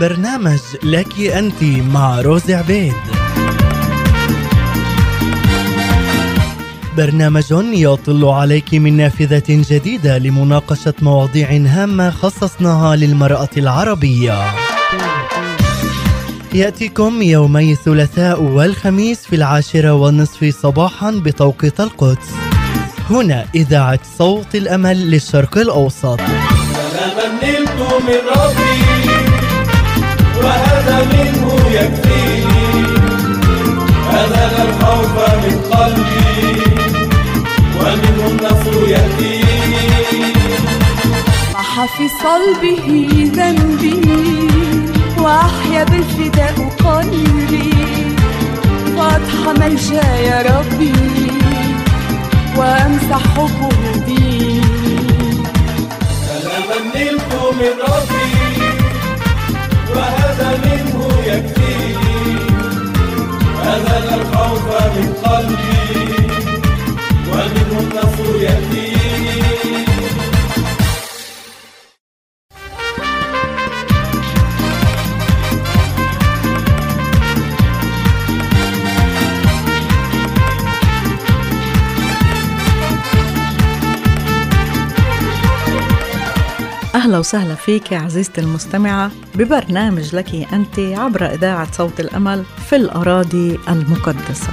برنامج لك أنت مع روزي عبيد. برنامج يطل عليك من نافذة جديدة لمناقشة مواضيع هامة خصصناها للمرأة العربية. يأتيكم يومي الثلاثاء والخميس في العاشرة والنصف صباحا بتوقيت القدس. هنا إذاعة صوت الأمل للشرق الأوسط. من ربي. وهذا منه يكفيني أذهب الخوف من قلبي. ومنه النصر يأتيني صح في صلبه ذنبي وأحيا بالفداء قلبي. فأضحى ملجا يا ربي. أهلا وسهلا فيك عزيزتي المستمعة ببرنامج لك أنت عبر إذاعة صوت الأمل في الأراضي المقدسة.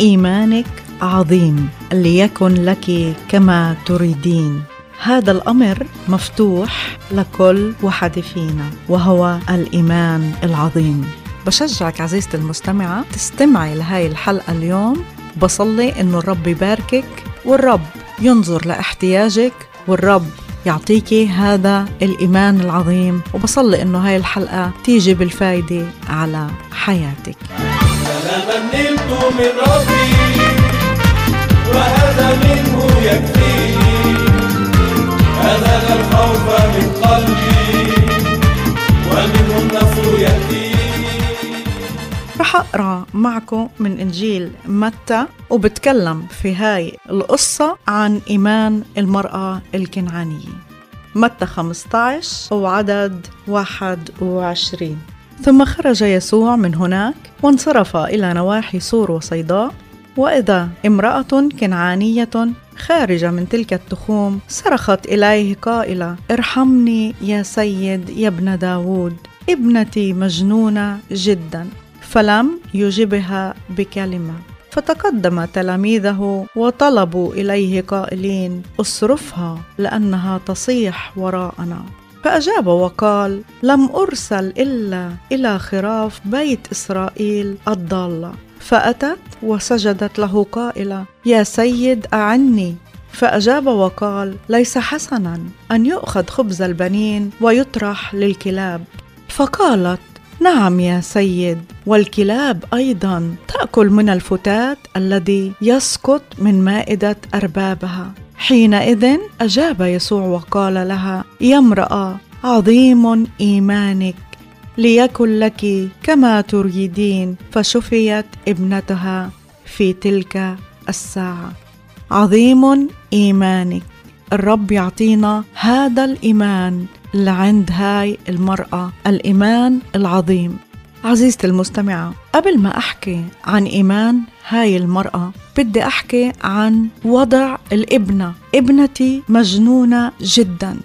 إيمانك عظيم ليكن لك كما تريدين. هذا الأمر مفتوح لكل واحد فينا وهو الإيمان العظيم. بشجعك عزيزتي المستمعة تستمعي لهاي الحلقة اليوم. بصلي إنه الرب يباركك والرب ينظر لاحتياجك والرب يعطيكي هذا الإيمان العظيم. وبصلي إنه هاي الحلقة تيجي بالفايدة على حياتك. سلاما نلت من ربي وهذا منه يكفيني أذهب الخوف من قلبي ومنه النصر يأتيني رح أقرأ معكم من إنجيل متى وبتكلم في هاي القصة عن إيمان المرأة الكنعانية. متى 15 وعدد 21 ثم خرج يسوع من هناك وانصرف إلى نواحي سور وصيداء. وإذا امرأة كنعانية خارجة من تلك التخوم صرخت إليه قائلة ارحمني يا سيد يا ابن داود ابنتي مجنونة جدا. فلم يجبها بكلمة. فتقدم تلاميذه وطلبوا إليه قائلين اصرفها لأنها تصيح وراءنا. فأجاب وقال لم أرسل إلا إلى خراف بيت إسرائيل الضالة. فأتت وسجدت له قائلة يا سيد أعني. فأجاب وقال ليس حسنا أن يؤخذ خبز البنين ويطرح للكلاب. فقالت نعم يا سيد. والكلاب أيضا تأكل من الفتات الذي يسقط من مائدة أربابها. حينئذ أجاب يسوع وقال لها يا امرأة عظيم إيمانك. ليكن لك كما تريدين. فشفيت ابنتها في تلك الساعة. عظيم إيمانك. الرب يعطينا هذا الإيمان اللي عند هاي المرأة الإيمان العظيم. عزيزتي المستمعة قبل ما أحكي عن إيمان هاي المرأة بدي أحكي عن وضع الإبنة. إبنتي مجنونة جدا.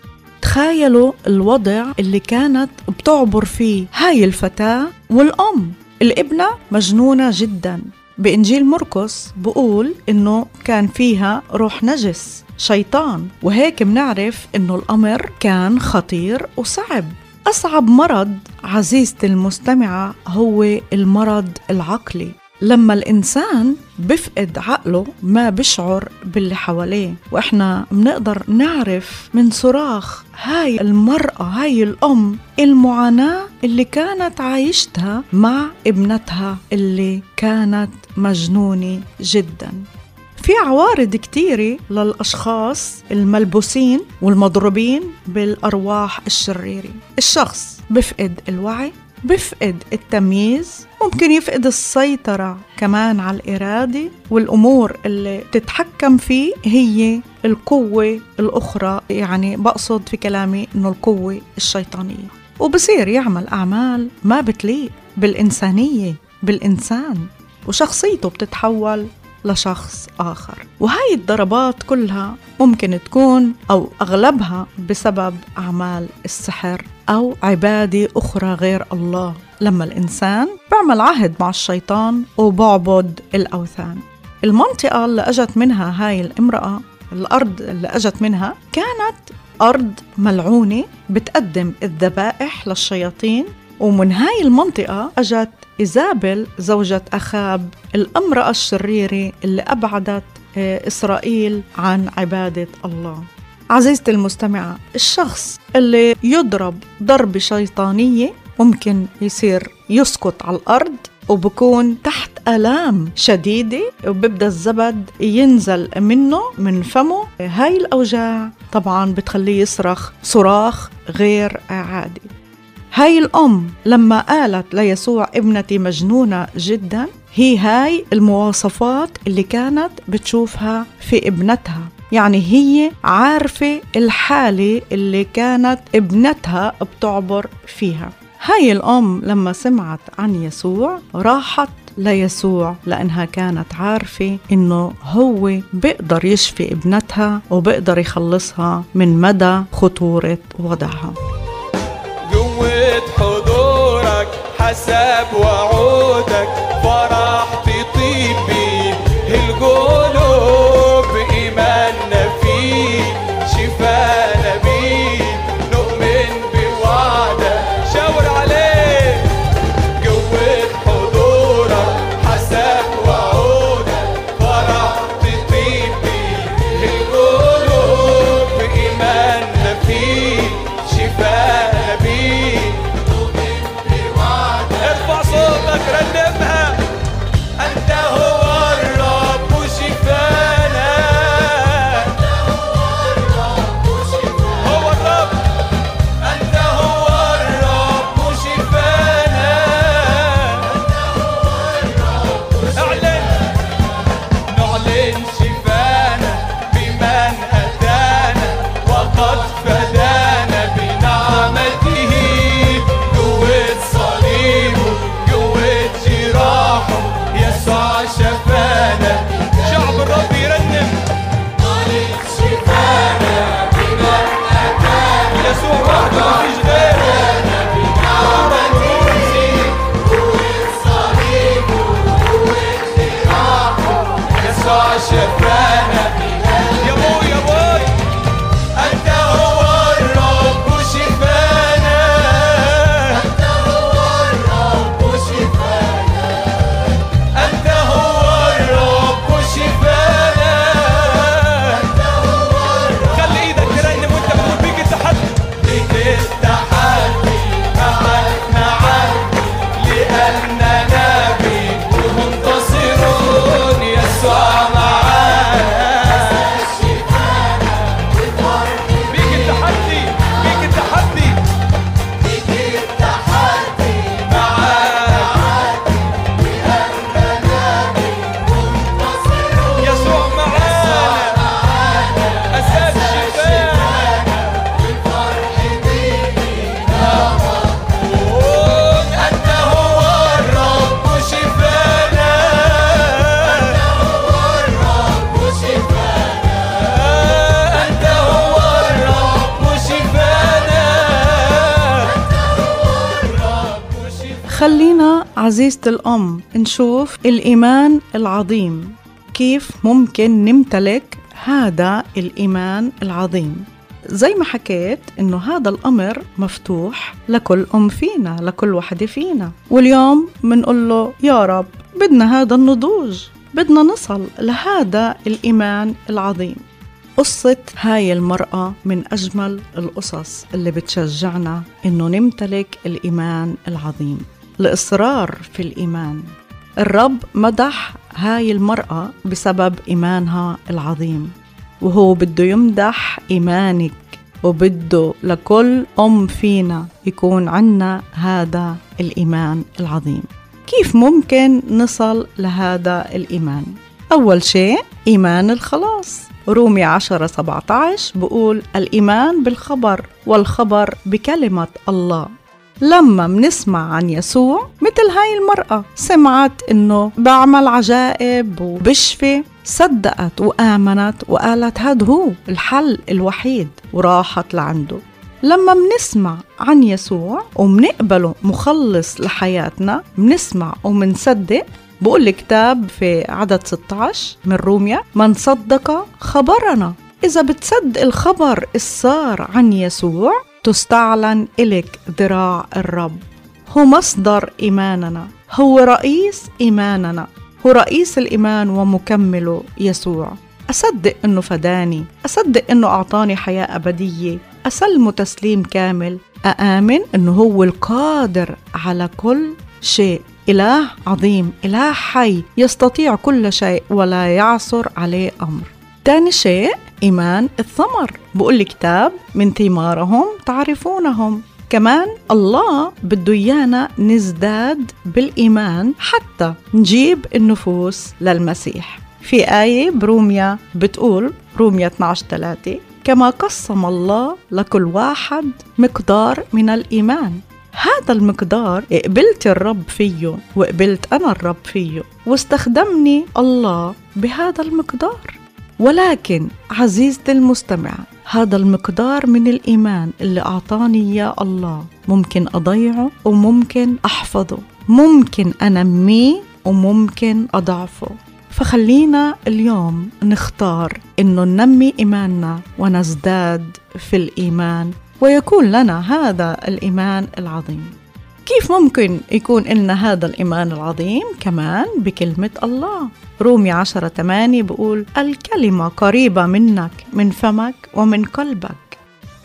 تخيلوا الوضع اللي كانت بتعبر فيه هاي الفتاة والأم. الإبنة مجنونة جدا. بإنجيل مرقس بقول إنه كان فيها روح نجس شيطان. وهيك منعرف إنه الأمر كان خطير وصعب. أصعب مرض عزيزتي المستمعة هو المرض العقلي. لما الإنسان بفقد عقله ما بشعر باللي حواليه وإحنا بنقدر نعرف من صراخ هاي المرأة هاي الأم المعاناة اللي كانت عايشتها مع ابنتها اللي كانت مجنونة جدا. في عوارض كتيرة للأشخاص الملبوسين والمضروبين بالأرواح الشريرة. الشخص بفقد الوعي بفقد التمييز ممكن يفقد السيطرة كمان على الإرادة والأمور اللي تتحكم فيه هي القوة الأخرى. يعني بقصد في كلامي إنه القوة الشيطانية. وبصير يعمل أعمال ما بتليق بالإنسانية بالإنسان وشخصيته بتتحول لشخص آخر. وهاي الضربات كلها ممكن تكون أو أغلبها بسبب أعمال السحر أو عبادة أخرى غير الله. لما الإنسان بيعمل عهد مع الشيطان وبعبد الأوثان. المنطقة اللي أجت منها هاي الامرأة الأرض اللي أجت منها كانت أرض ملعونة بتقدم الذبائح للشياطين. ومن هاي المنطقة أجت إيزابل زوجة أخاب الأمرأة الشريرة اللي أبعدت آه، إسرائيل عن عبادة الله. عزيزتي المستمعة الشخص اللي يضرب ضربة شيطانية ممكن يصير يسقط على الأرض وبكون تحت آلام شديدة وببدأ الزبد ينزل منه من فمه. هاي الأوجاع طبعا بتخليه يصرخ صراخ غير عادي. هاي الأم لما قالت ليسوع ابنتي مجنونة جدا هي هاي المواصفات اللي كانت بتشوفها في ابنتها. يعني هي عارفة الحالة اللي كانت ابنتها بتعبر فيها. هاي الأم لما سمعت عن يسوع راحت ليسوع لأنها كانت عارفة إنه هو بيقدر يشفي ابنتها وبيقدر يخلصها من مدى خطورة وضعها. حسب وعودك. فرح عزيزة الأم نشوف الإيمان العظيم. كيف ممكن نمتلك هذا الإيمان العظيم؟ زي ما حكيت إنه هذا الأمر مفتوح لكل أم فينا لكل وحدة فينا. واليوم بنقول له يا رب بدنا هذا النضوج بدنا نصل لهذا الإيمان العظيم. قصة هاي المرأة من أجمل القصص اللي بتشجعنا إنه نمتلك الإيمان العظيم. الإصرار في الإيمان. الرب مدح هاي المرأة بسبب إيمانها العظيم وهو بده يمدح إيمانك وبده لكل أم فينا يكون عنا هذا الإيمان العظيم. كيف ممكن نصل لهذا الإيمان؟ أول شيء إيمان الخلاص. رومي 10 17 بقول الإيمان بالخبر والخبر بكلمة الله. لما منسمع عن يسوع مثل هاي المرأة سمعت إنه بعمل عجائب وبشفي صدقت وآمنت وقالت هذا هو الحل الوحيد وراحت لعنده. لما منسمع عن يسوع ومنقبله مخلص لحياتنا منسمع ومنصدق بقول الكتاب في عدد 16 من روميا من صدق خبرنا. إذا بتصدق الخبر الصار عن يسوع تستعلن إلك ذراع الرب. هو مصدر إيماننا. هو رئيس إيماننا. هو رئيس الإيمان ومكمله يسوع. أصدق إنه فداني. أصدق إنه أعطاني حياة أبدية. أسلمه تسليم كامل. أآمن إنه هو القادر على كل شيء. إله عظيم. إله حي. يستطيع كل شيء ولا يعصر عليه أمر. تاني شيء إيمان الثمر. بقول الكتاب من ثمارهم تعرفونهم. كمان الله بده إيانا نزداد بالإيمان حتى نجيب النفوس للمسيح. في آية بروميا بتقول روميا 12 3 كما قسم الله لكل واحد مقدار من الإيمان. هذا المقدار قبلت الرب فيه وقبلت أنا الرب فيه واستخدمني الله بهذا المقدار. ولكن عزيزتي المستمعة هذا المقدار من الإيمان اللي أعطاني إياه الله. ممكن أضيعه وممكن أحفظه. ممكن أنميه وممكن أضعفه. فخلينا اليوم نختار إنه ننمي إيماننا ونزداد في الإيمان. ويكون لنا هذا الإيمان العظيم. كيف ممكن يكون لنا هذا الإيمان العظيم كمان بكلمة الله؟ رومي عشرة تمانية بقول الكلمة قريبة منك من فمك ومن قلبك.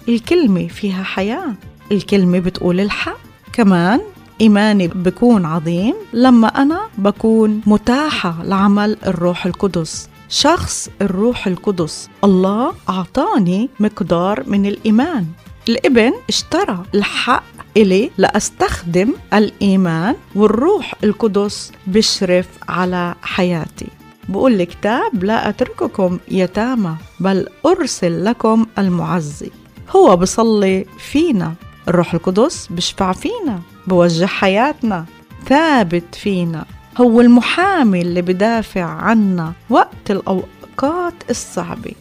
الكلمة فيها حياة. الكلمة بتقول الحق. كمان إيماني بكون عظيم لما أنا بكون متاحة لعمل الروح القدس. شخص الروح القدس. الله أعطاني مقدار من الإيمان. الابن اشترى الحق إلي لأستخدم الإيمان والروح القدس بشرف على حياتي. بقول الكتاب لا أترككم يتامى بل أرسل لكم المعزي. هو بصلي فينا الروح القدس بشفع فينا بوجه حياتنا ثابت فينا. هو المحامي اللي بدافع عنا وقت الأوقات الصعبة.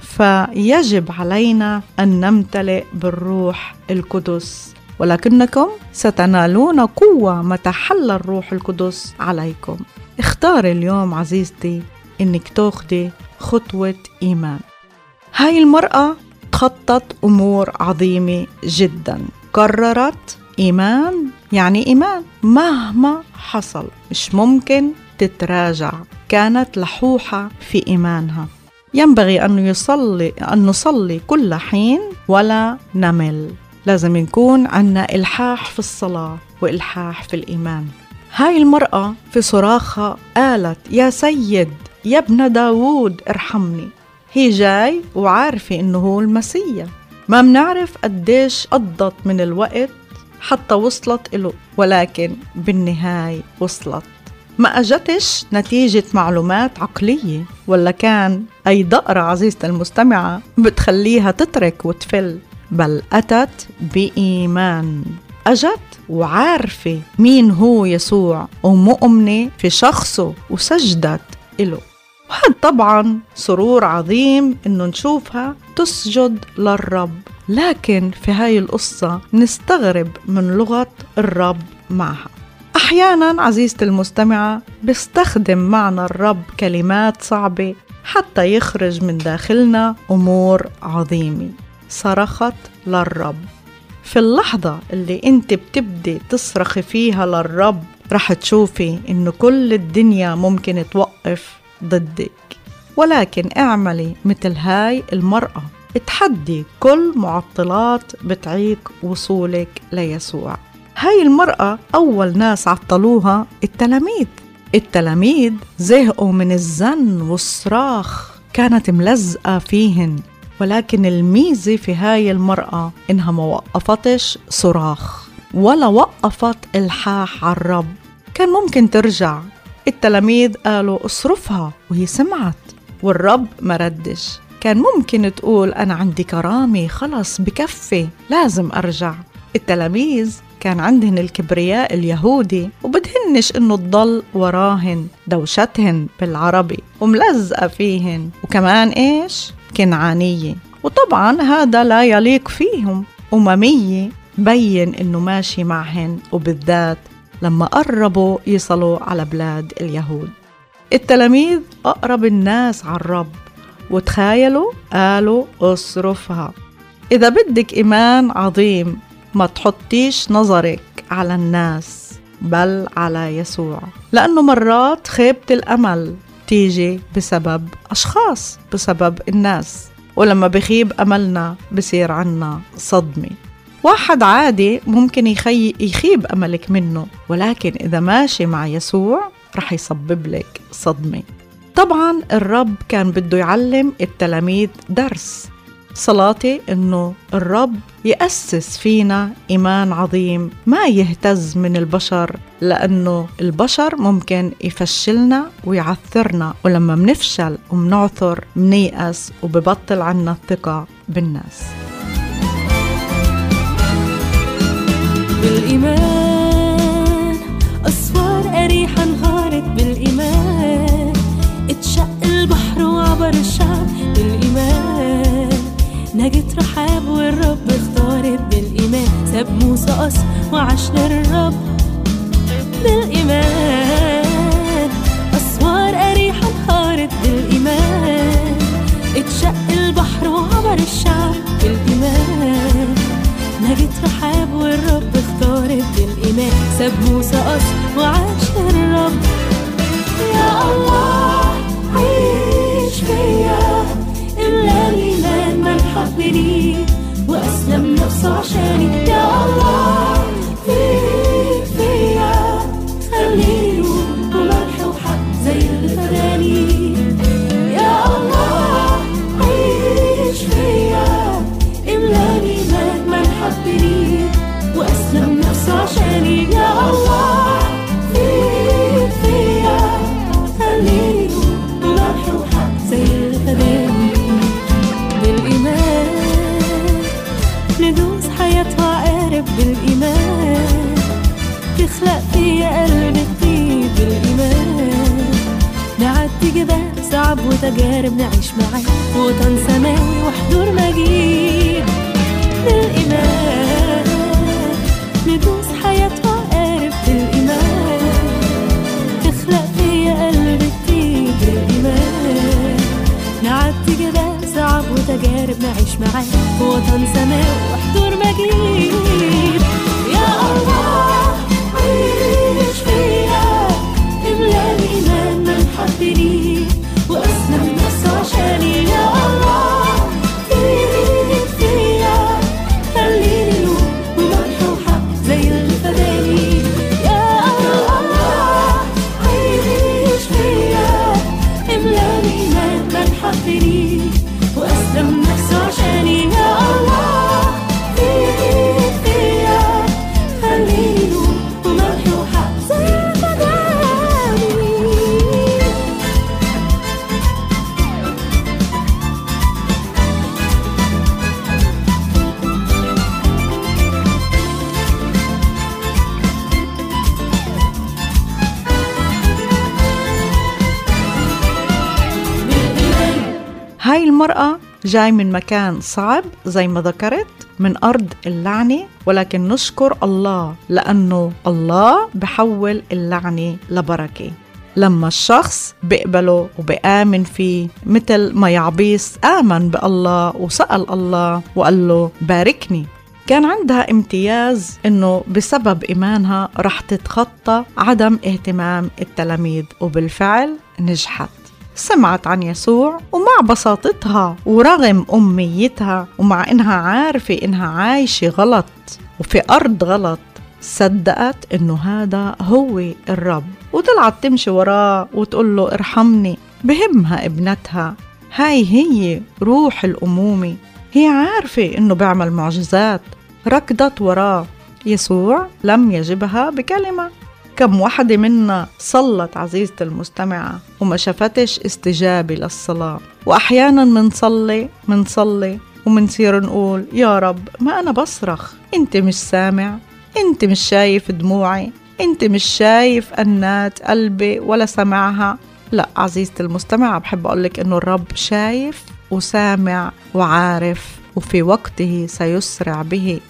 فيجب علينا أن نمتلئ بالروح القدس. ولكنكم ستنالون قوة متى حل الروح القدس عليكم. اختار اليوم عزيزتي إنك تاخدي خطوة إيمان. هاي المرأة تخطط أمور عظيمة جدا. قررت إيمان؟ يعني إيمان. مهما حصل مش ممكن تتراجع. كانت لحوحة في إيمانها. ينبغي أن يصلي أن نصلي كل حين ولا نمل. لازم يكون عنا إلحاح في الصلاة وإلحاح في الإيمان. هاي المرأة في صراخها قالت يا سيد يا ابن داوود ارحمني. هي جاي وعارفة إنه هو المسيح. ما منعرف قديش قضت من الوقت حتى وصلت إله ولكن بالنهاية وصلت. ما أجتش نتيجة معلومات عقلية ولا كان أي دقرة عزيزة المستمعة بتخليها تترك وتفل. بل أتت بإيمان. أجت وعارفة مين هو يسوع ومؤمنة في شخصه وسجدت إله. وهذا طبعا سرور عظيم إنه نشوفها تسجد للرب. لكن في هاي القصة نستغرب من لغة الرب معها. أحيانا عزيزتي المستمعة بيستخدم معنا الرب كلمات صعبة حتى يخرج من داخلنا أمور عظيمة. صرخت للرب. في اللحظة اللي انت بتبدي تصرخي فيها للرب رح تشوفي انه كل الدنيا ممكن توقف ضدك. ولكن اعملي مثل هاي المرأة. تحدي كل معطلات بتعيق وصولك ليسوع. هاي المرأة أول ناس عطلوها التلاميذ. التلاميذ زهقوا من الزن والصراخ. كانت ملزقة فيهن. ولكن الميزة في هاي المرأة إنها ما وقفتش صراخ ولا وقفت الحاح على الرب. كان ممكن ترجع. التلاميذ قالوا اصرفها وهي سمعت والرب ما ردش. كان ممكن تقول أنا عندي كرامة خلص بكفي لازم أرجع. التلاميذ كان عندهن الكبرياء اليهودي وبدهنش إنه تضل وراهن دوشتهن بالعربي وملزقة فيهن. وكمان إيش؟ كنعانية وطبعا هذا لا يليق فيهم. أممية بين إنه ماشي معهن وبالذات لما قربوا يصلوا على بلاد اليهود. التلاميذ أقرب الناس على الرب وتخيلوا قالوا اصرفها. إذا بدك إيمان عظيم ما تحطيش نظرك على الناس بل على يسوع. لأنه مرات خيبة الأمل تيجي بسبب أشخاص بسبب الناس. ولما بخيب أملنا بصير عنا صدمة. واحد عادي ممكن يخي يخيب أملك منه ولكن إذا ماشي مع يسوع رح يسبب لك صدمة. طبعا الرب كان بده يعلم التلاميذ درس. صلاتي إنه الرب يأسس فينا إيمان عظيم ما يهتز من البشر لأنه البشر ممكن يفشلنا ويعثرنا ولما منفشل ومنعثر منيأس وببطل عنا الثقة بالناس. بالإيمان أسوار أريحة انهارت بالإيمان. اتشق البحر وعبر الشعب بالإيمان. نجت رحاب والرب اختارت بالإيمان. ساب موسى قصر وعاش للرب. بالإيمان أسوار أريحة انهارت بالإيمان اتشق البحر وعبر الشعب بالإيمان. نجت رحاب والرب اختارت بالإيمان ساب موسى قصر وعاش للرب يا الله عيش فيا. إملا الإيمان من حبني وأسلم نفسه عشاني. يا الله. صعب وتجارب نعيش معاه وطن سماوي وحضور مجيد. بالإيمان ندوس حياتها قارب بالإيمان. تخلق فيا قلب جديد بالإيمان. نعدي جبال صعب وتجارب نعيش معاه وطن سماوي هاي المرأة جاي من مكان صعب زي ما ذكرت من أرض اللعنة ولكن نشكر الله لأنه الله بحول اللعنة لبركة. لما الشخص بيقبله وبآمن فيه مثل ما يعبيس آمن بالله وسأل الله وقال له باركني كان عندها امتياز إنه بسبب إيمانها رح تتخطى عدم اهتمام التلاميذ وبالفعل نجحت. سمعت عن يسوع ومع بساطتها ورغم أميتها ومع إنها عارفة إنها عايشة غلط وفي أرض غلط صدقت إنه هذا هو الرب. وطلعت تمشي وراه وتقول له ارحمني بهمها ابنتها. هاي هي روح الأمومة. هي عارفة إنه بيعمل معجزات ركضت وراه. يسوع لم يجبها بكلمة. كم وحدة منا صلت عزيزة المستمعة وما شفتش استجابة للصلاة. وأحيانا منصلي منصلي ومنصير نقول يا رب ما أنا بصرخ. أنت مش سامع أنت مش شايف دموعي أنت مش شايف أنات قلبي ولا سمعها. لا عزيزتي المستمعة بحب أقولك أنه الرب شايف وسامع وعارف وفي وقته سيسرع به.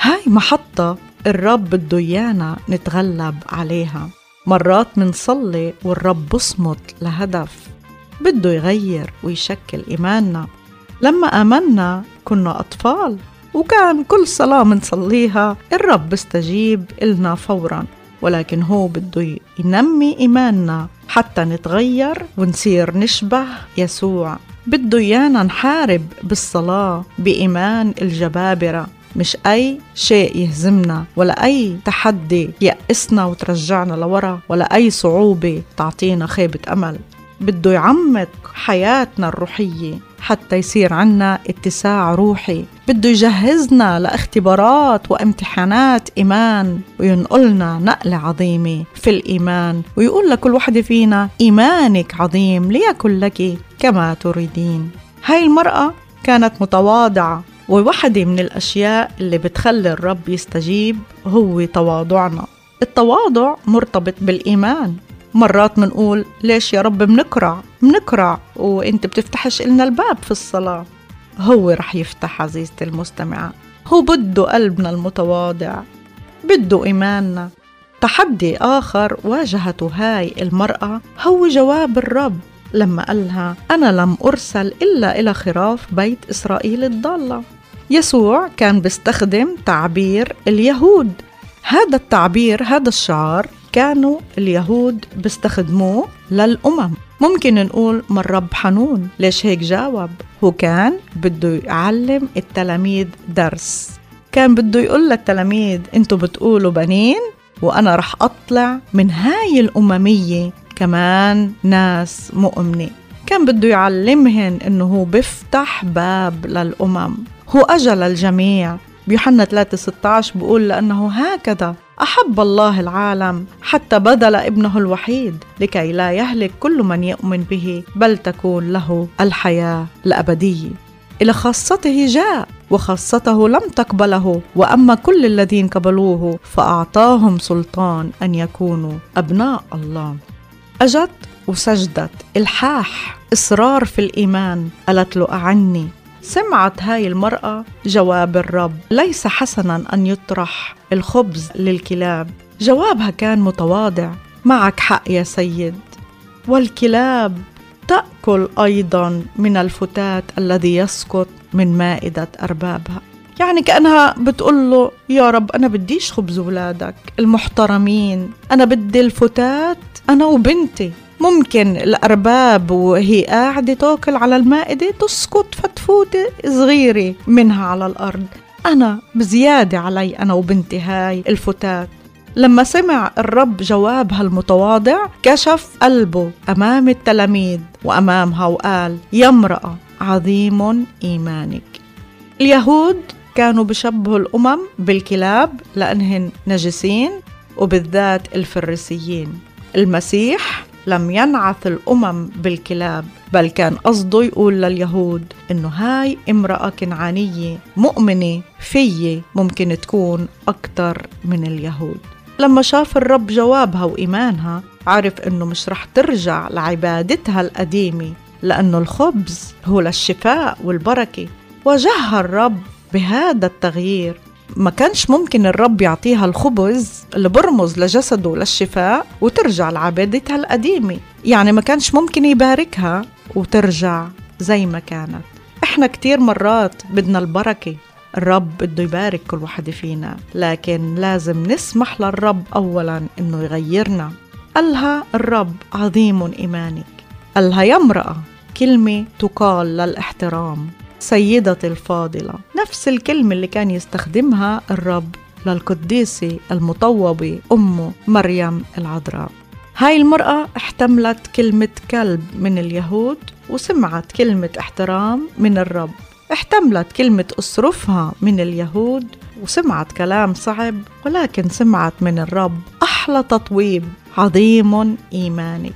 هاي محطة الرب إيانا نتغلب عليها. مرات منصلي والرب بصمت لهدف. بده يغير ويشكل إيماننا. لما آمنا كنا أطفال وكان كل صلاة منصليها الرب بيستجيب إلنا فورا. ولكن هو بده ينمي إيماننا حتى نتغير ونصير نشبه يسوع. بده إيانا نحارب بالصلاة بإيمان الجبابرة. مش أي شيء يهزمنا ولا أي تحدي يأسنا وترجعنا لورا ولا أي صعوبة تعطينا خيبة أمل. بده يعمق حياتنا الروحية حتى يصير عنا اتساع روحي. بده يجهزنا لاختبارات وامتحانات إيمان وينقلنا نقلة عظيمة في الإيمان. ويقول لكل وحدة فينا إيمانك عظيم ليكن لك كما تريدين. هاي المرأة كانت متواضعة وواحدة من الأشياء اللي بتخلي الرب يستجيب هو تواضعنا. التواضع مرتبط بالإيمان. مرات منقول ليش يا رب منكرع منكرع وإنت بتفتحش لنا الباب في الصلاة. هو رح يفتح عزيزتي المستمعة. هو بده قلبنا المتواضع. بده إيماننا. تحدي آخر واجهته هاي المرأة هو جواب الرب. لما قالها أنا لم أرسل إلا إلى خراف بيت إسرائيل الضالة. يسوع كان بيستخدم تعبير اليهود. هذا التعبير هذا الشعار كانوا اليهود بيستخدموه للأمم. ممكن نقول ما الرب حنون. ليش هيك جاوب؟ هو كان بده يعلم التلاميذ درس. كان بده يقول للتلاميذ أنتوا بتقولوا بنين؟ وأنا رح أطلع من هاي الأممية كمان ناس مؤمنة. كان بده يعلمهن إنه هو بيفتح باب للأمم. هو اجى للجميع بيوحنا 3 16 بيقول لأنه هكذا أحب الله العالم حتى بذل ابنه الوحيد لكي لا يهلك كل من يؤمن به بل تكون له الحياة الأبدية. إلى خاصته جاء وخاصته لم تقبله وأما كل الذين قبلوه فأعطاهم سلطان أن يكونوا أبناء الله. اجت وسجدت إلحاح إصرار في الإيمان قالت له اعني سمعت هاي المرأة جواب الرب ليس حسنا أن يطرح الخبز للكلاب. جوابها كان متواضع. معك حق يا سيد. والكلاب تأكل أيضا من الفتات الذي يسقط من مائدة أربابها. يعني كأنها بتقول له يا رب أنا بديش خبز ولادك المحترمين. أنا بدي الفتات أنا وبنتي. ممكن الأرباب وهي قاعدة تاكل على المائدة تسقط فتفوتة صغيرة منها على الأرض. أنا بزيادة علي أنا وبنتي هاي الفتات. لما سمع الرب جوابها المتواضع كشف قلبه أمام التلاميذ وأمامها وقال يا امرأة عظيم إيمانك. اليهود كانوا بشبهوا الأمم بالكلاب لأنهن نجسين وبالذات الفريسيين. المسيح لم ينعث الأمم بالكلاب بل كان قصده يقول لليهود إنه هاي امرأة كنعانية مؤمنة فيي ممكن تكون أكتر من اليهود. لما شاف الرب جوابها وإيمانها عرف إنه مش رح ترجع لعبادتها القديمة لأنه الخبز هو للشفاء والبركة. واجهها الرب بهذا التغيير. ما كانش ممكن الرب يعطيها الخبز اللي برمز لجسده للشفاء وترجع لعبادتها القديمة. يعني ما كانش ممكن يباركها وترجع زي ما كانت. إحنا كتير مرات بدنا البركة. الرب بده يبارك كل واحدة فينا لكن لازم نسمح للرب أولا إنه يغيرنا. قالها الرب عظيم إيمانك. قالها يا امرأة كلمة تقال للاحترام. سيدتي الفاضلة. نفس الكلمة اللي كان يستخدمها الرب للقديسة المطوبة أمه مريم العذراء. هاي المرأة احتملت كلمة كلب من اليهود وسمعت كلمة احترام من الرب. احتملت كلمة أصرفها من اليهود وسمعت كلام صعب ولكن سمعت من الرب. أحلى تطويب. عظيم إيمانك.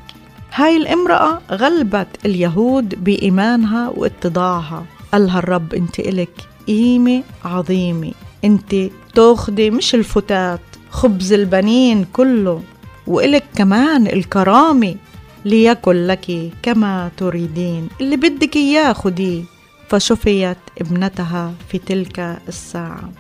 هاي الامرأة غلبت اليهود بإيمانها واتضاعها. قالها الرب انت إلك قيمة عظيمة. انت تاخدي مش الفتات خبز البنين كله وإلك كمان الكرامة ليكن لك كما تريدين. اللي بدك إياه خديه فشفيت ابنتها في تلك الساعة.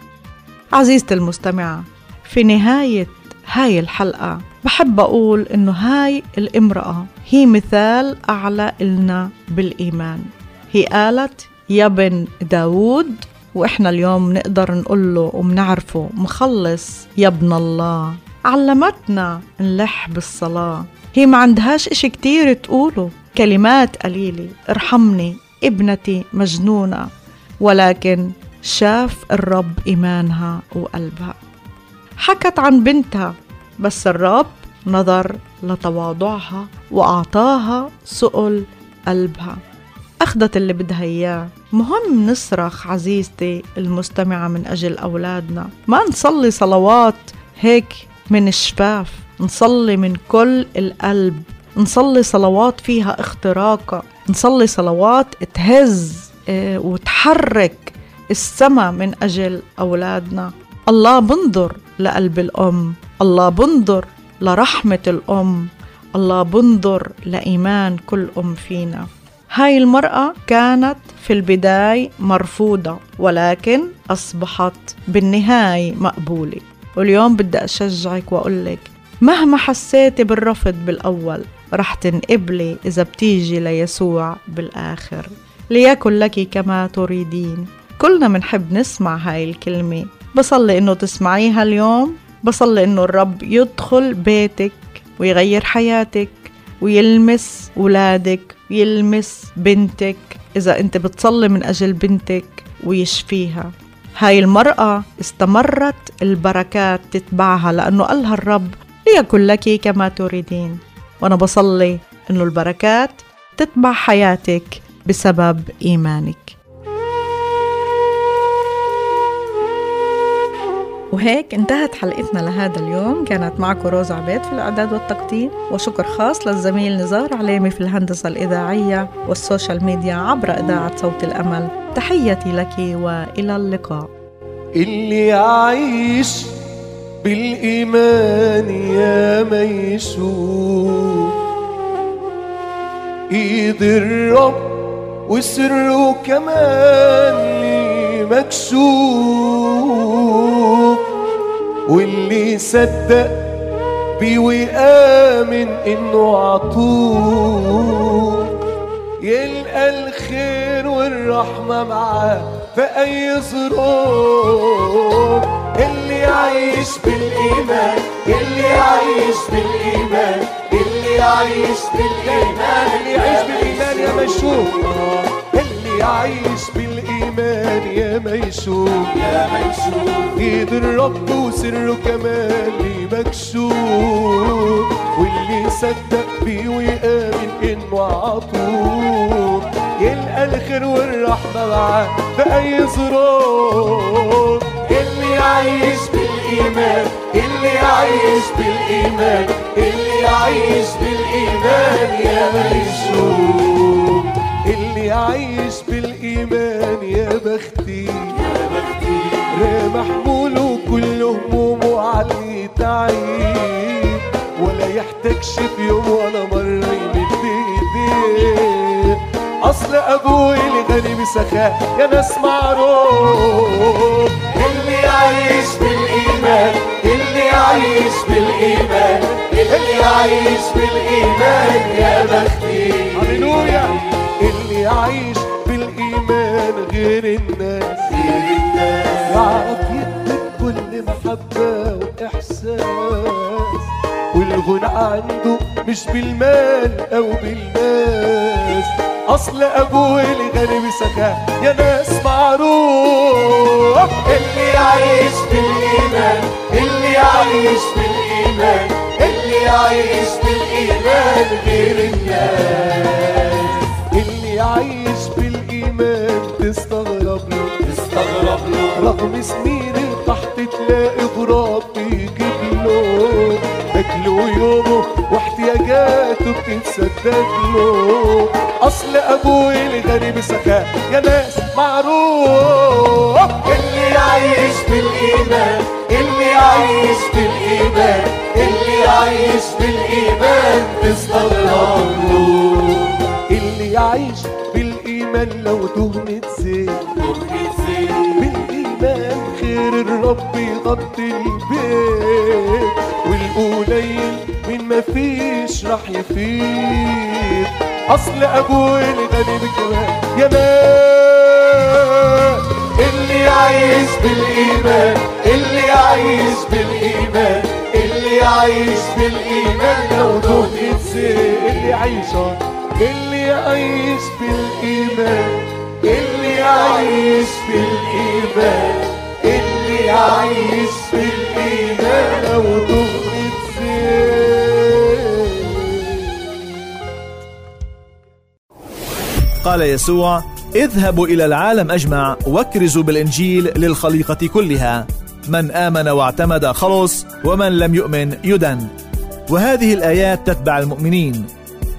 عزيزتي المستمعة في نهاية هاي الحلقة بحب أقول إنه هاي الامرأة هي مثال أعلى إلنا بالإيمان. هي قالت يا بن داود وإحنا اليوم نقدر نقول له ومنعرفه مخلص يا ابن الله. علمتنا نلح بالصلاة. هي ما عندهاش إشي كتير تقوله. كلمات قليلة. ارحمني ابنتي مجنونة. ولكن شاف الرب إيمانها وقلبها. حكت عن بنتها بس الرب نظر لتواضعها وأعطاها سؤل قلبها. أخذت اللي بدها إياه. مهم نصرخ عزيزتي المستمعة من أجل أولادنا. ما نصلي صلوات هيك من الشفاف نصلي من كل القلب. نصلي صلوات فيها اختراقة. نصلي صلوات تهز آه، وتحرك السما من أجل أولادنا. الله بنظر لقلب الأم. الله بنظر لرحمة الأم. الله بنظر لإيمان كل أم فينا. هاي المرأة كانت في البداية مرفوضة ولكن أصبحت بالنهاية مقبولة. واليوم بدي أشجعك وأقول لك مهما حسيتي بالرفض بالأول رح تنقبلي إذا بتيجي ليسوع بالآخر. ليكن لك كما تريدين. كلنا منحب نسمع هاي الكلمة. بصلي إنه تسمعيها اليوم. بصلي إنه الرب يدخل بيتك ويغير حياتك. ويلمس ولادك ويلمس بنتك. إذا أنت بتصلي من أجل بنتك ويشفيها. هاي المرأة استمرت البركات تتبعها لأنه قالها الرب ليكن لك كما تريدين. وأنا بصلي أنه البركات تتبع حياتك بسبب إيمانك. وهيك انتهت حلقتنا لهذا اليوم. كانت معكم روز عبيد في الإعداد والتقديم وشكر خاص للزميل نزار عليمي في الهندسة الإذاعية وال social media عبر إذاعة صوت الأمل. تحياتي لك وإلى اللقاء. اللي يعيش بالإيمان يا ما يشوف إيد الرب وسره كمان ليه مكشوف واللي صدق بيه وآمن إنه عطوه يلقى الخير والرحمة معاه في أي ظروف. اللي يعيش بالإيمان اللي يعيش بالإيمان اللي يعيش بالإيمان. اللي يعيش بالإيمان يا مشوف اللي يعيش بالإيمان يا ميشوف يا ميشوف إيد الرب وسره كمان ليه مكشوف واللي صدق بيه ويآمن إنه عطوه يلقى الخير والرحمة معاه في أي ظروف. اللي يعيش بالإيمان؟ اللي يعيش بالإيمان؟ اللي يعيش بالإيمان يا ميشوف اللي يعيش بالإيمان يا بختي. يا بختي محمول وكل همومه علي تعيب ولا يحتاجش في يوم ولا مرة يمد إيديه. أصل أبوي الغني بسخاء يا ناس معروف. اللي يعيش بالإيمان اللي يعيش بالإيمان اللي يعيش بالإيمان يا بختي. هللويا. يعيش بالإيمان غير الناس. غير الناس يعرف يدك كل محبة وإحساس والغنى عنده مش بالمال أو بالناس. أصل أبوه الغني بسخاء يا ناس معروف. اللي يعيش بالإيمان اللي يعيش بالإيمان اللي يعيش بالإيمان غير الناس. اللي عايش بالإيمان تستغرب له. تستغرب له. رغم سنين القحط تلاقي غراب بيجيب له. أكله يومه واحتياجاته بتتسدد له. أصل أبوه الغني بسخاء يا ناس معروف. اللي يعيش بالإيمان اللي يعيش بالإيمان اللي يعيش بالإيمان تستغرب له. يعيش بالإيمان لو تهمة زين. بالإيمان خير الرب يغطي البيت والقليل من ما فيش راح يفيد أصل أبوه الغني بالجمال يا مان اللي يعيش بالإيمان اللي يعيش بالإيمان اللي يعيش بالإيمان لو دهنت زين. اللي يعيش اللي يعيش بالإيمان اللي يعيش بالإيمان اللي يعيش بالإيمان لو تغمض قال يسوع اذهبوا إلى العالم أجمع واكرزوا بالإنجيل للخليقة كلها. من آمن واعتمد خلص ومن لم يؤمن يدن. وهذه الآيات تتبع المؤمنين.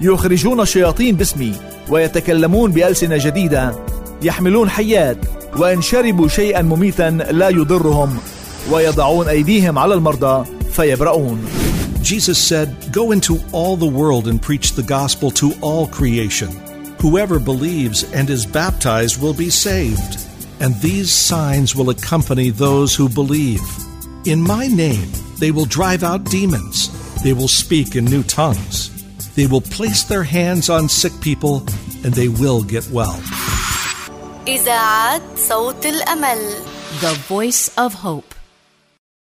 يخرجون الشياطين باسمي ويتكلمون بالسنه جديده يحملون حيات وان شربوا شيئا مميتا لا يضرهم ويضعون ايديهم على المرضى فيبرؤون Jesus said, Go into all the world and preach the gospel to all creation. Whoever believes and is baptized will be saved, and these signs will accompany those who believe. In my name, they will drive out demons. They will speak in new tongues. They will place their hands on sick people, and they will get well. إذاعة صوت الأمل The Voice of Hope